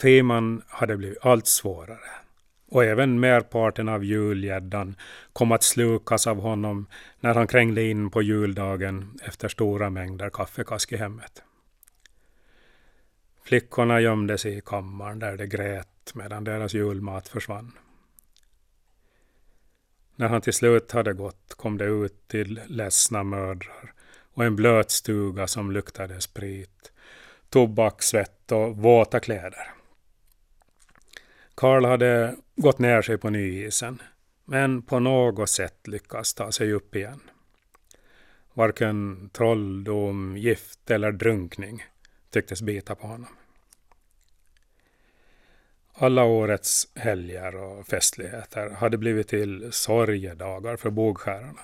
Feman hade blivit allt svårare och även merparten av julgäddan kom att slukas av honom när han krängde in på juldagen efter stora mängder kaffekask i hemmet. Flickorna gömde sig i kammaren där de grät medan deras julmat försvann. När han till slut hade gått kom det ut till ledsna mödrar och en blöt stuga som luktade sprit, tobak, svett och våta kläder. Karl hade gått ner sig på nyisen, men på något sätt lyckats ta sig upp igen. Varken trolldom, gift eller drunkning tycktes bita på honom. Alla årets helger och festligheter hade blivit till sorgedagar för bågskärarna.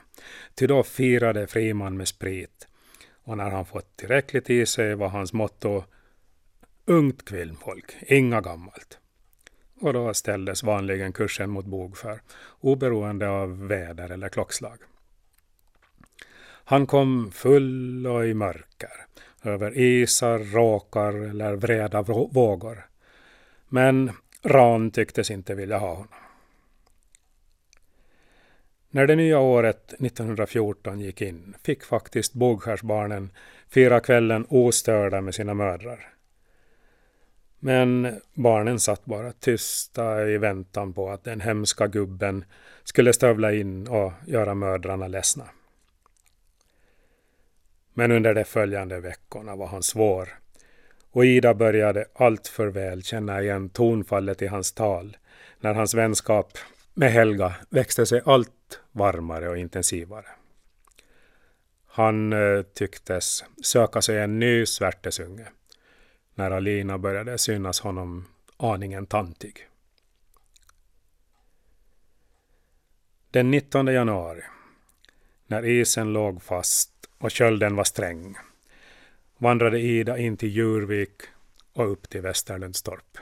Ty då firade Friman med sprit och när han fått tillräckligt i sig var hans motto Ungt kvinnfolk, inga gammalt. Och då ställdes vanligen kursen mot bogskär, oberoende av väder eller klockslag. Han kom full och i mörker, över isar, råkar eller vreda vågor. Men Ran tycktes inte vilja ha honom. När det nya året 1914 gick in fick faktiskt Bogskärsbarnen fira kvällen ostörda med sina mödrar. Men barnen satt bara tysta i väntan på att den hemska gubben skulle stövla in och göra mödrarna ledsna. Men under de följande veckorna var han svår och Ida började alltför väl känna igen tonfallet i hans tal när hans vänskap med Helga växte sig allt varmare och intensivare. Han eh, tycktes söka sig en ny svärtesunge när Alina började synas honom aningen tantig. Den 19 januari, när isen låg fast och kölden var sträng, vandrade Ida in till Djurvik och upp till Västerlundstorp.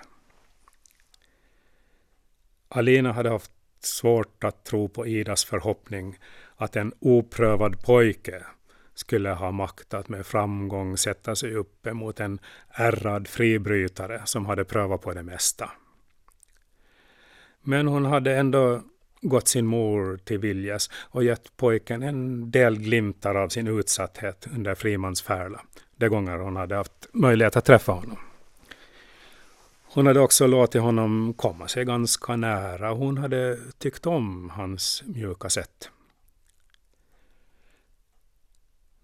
Alina hade haft svårt att tro på Idas förhoppning att en oprövad pojke skulle ha makt att med framgång sätta sig upp emot en ärrad fribrytare som hade prövat på det mesta. Men hon hade ändå gått sin mor till viljas och gett pojken en del glimtar av sin utsatthet under Frimans färla, de gånger hon hade haft möjlighet att träffa honom. Hon hade också låtit honom komma sig ganska nära. Hon hade tyckt om hans mjuka sätt.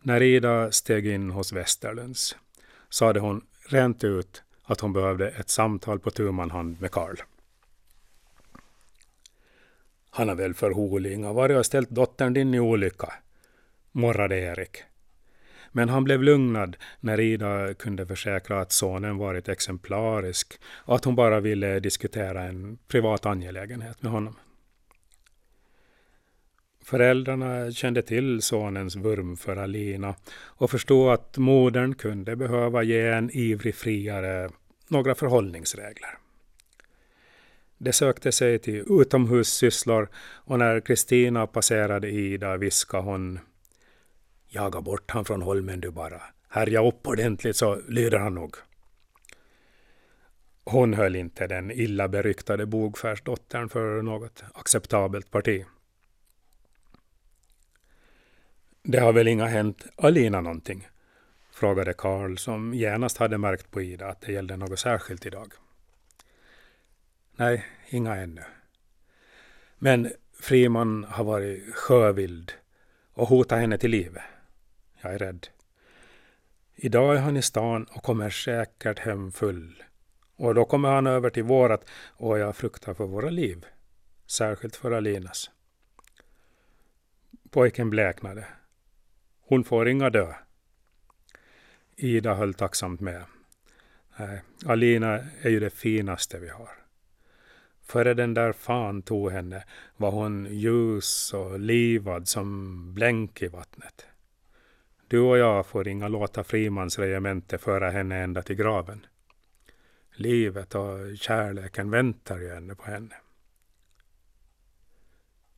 När Ida steg in hos Westerlunds sade hon rent ut att hon behövde ett samtal på tu hand med Karl. Han har väl för och varit och ställt dottern din i olycka, morrade Erik. Men han blev lugnad när Ida kunde försäkra att sonen varit exemplarisk och att hon bara ville diskutera en privat angelägenhet med honom. Föräldrarna kände till sonens vurm för Alina och förstod att modern kunde behöva ge en ivrig friare några förhållningsregler. De sökte sig till utomhussysslor och när Kristina passerade Ida viskade hon Jaga bort han från holmen du bara. Härja upp ordentligt så lyder han nog. Hon höll inte den illa beryktade bogfärsdottern för något acceptabelt parti. Det har väl inga hänt Alina någonting? frågade Karl som genast hade märkt på Ida att det gällde något särskilt idag. Nej, inga ännu. Men Friman har varit sjövild och hotat henne till livet. Jag är rädd. Idag är han i stan och kommer säkert hem full. Och då kommer han över till vårat och jag fruktar för våra liv. Särskilt för Alinas. Pojken bleknade. Hon får inga dö. Ida höll tacksamt med. Nej, Alina är ju det finaste vi har. Före den där fan tog henne var hon ljus och livad som blänk i vattnet. Du och jag får inga låta Frimans regemente föra henne ända till graven. Livet och kärleken väntar ju ännu på henne.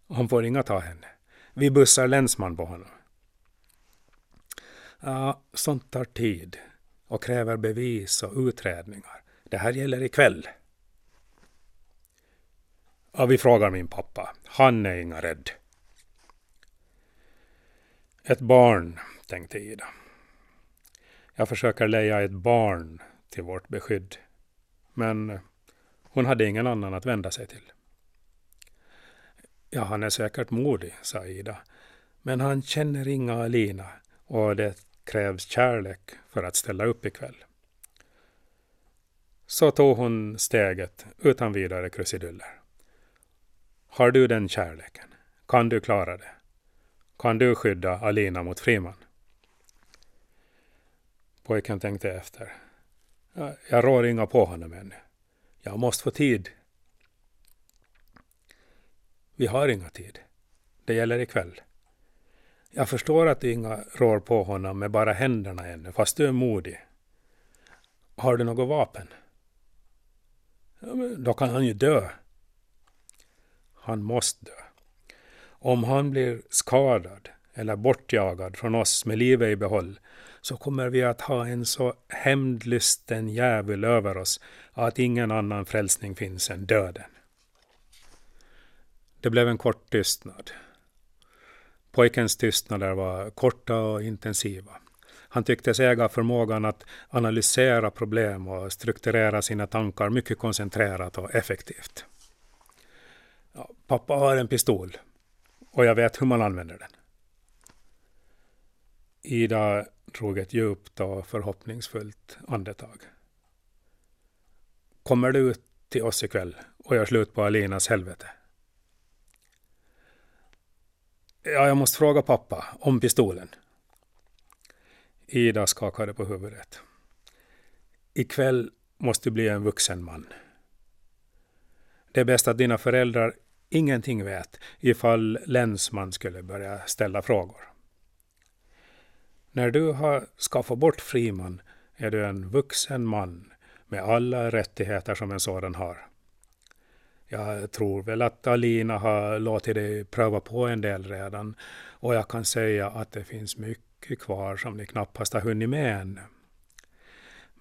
Hon får inga ta henne. Vi bussar länsman på honom. Ja, sånt tar tid och kräver bevis och utredningar. Det här gäller ikväll. Ja, vi frågar min pappa. Han är inga rädd. Ett barn, tänkte Ida. Jag försöker leja ett barn till vårt beskydd. Men hon hade ingen annan att vända sig till. Ja, han är säkert modig, sa Ida. Men han känner inga Alina och det krävs kärlek för att ställa upp ikväll. Så tog hon steget utan vidare krusiduller. Har du den kärleken? Kan du klara det? Kan du skydda Alina mot Friman? Pojken tänkte efter. Jag rår inga på honom ännu. Jag måste få tid. Vi har inga tid. Det gäller ikväll. Jag förstår att du inga rår på honom med bara händerna ännu, fast du är modig. Har du något vapen? Ja, då kan han ju dö. Han måste dö. Om han blir skadad eller bortjagad från oss med livet i behåll så kommer vi att ha en så hämndlysten djävul över oss att ingen annan frälsning finns än döden. Det blev en kort tystnad. Pojkens tystnader var korta och intensiva. Han tycktes äga förmågan att analysera problem och strukturera sina tankar mycket koncentrerat och effektivt. Ja, pappa har en pistol och jag vet hur man använder den. Ida drog ett djupt och förhoppningsfullt andetag. Kommer du ut till oss ikväll och gör slut på Alinas helvete? Ja, jag måste fråga pappa om pistolen. Ida skakade på huvudet. Ikväll måste du bli en vuxen man. Det är bäst att dina föräldrar ingenting vet ifall länsman skulle börja ställa frågor. När du har skaffat bort Friman är du en vuxen man med alla rättigheter som en sådan har. Jag tror väl att Alina har låtit dig pröva på en del redan och jag kan säga att det finns mycket kvar som ni knappast har hunnit med ännu.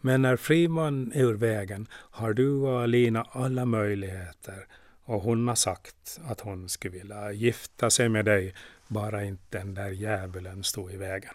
Men när Friman är ur vägen har du och Alina alla möjligheter och hon har sagt att hon skulle vilja gifta sig med dig bara inte den där djävulen stod i vägen.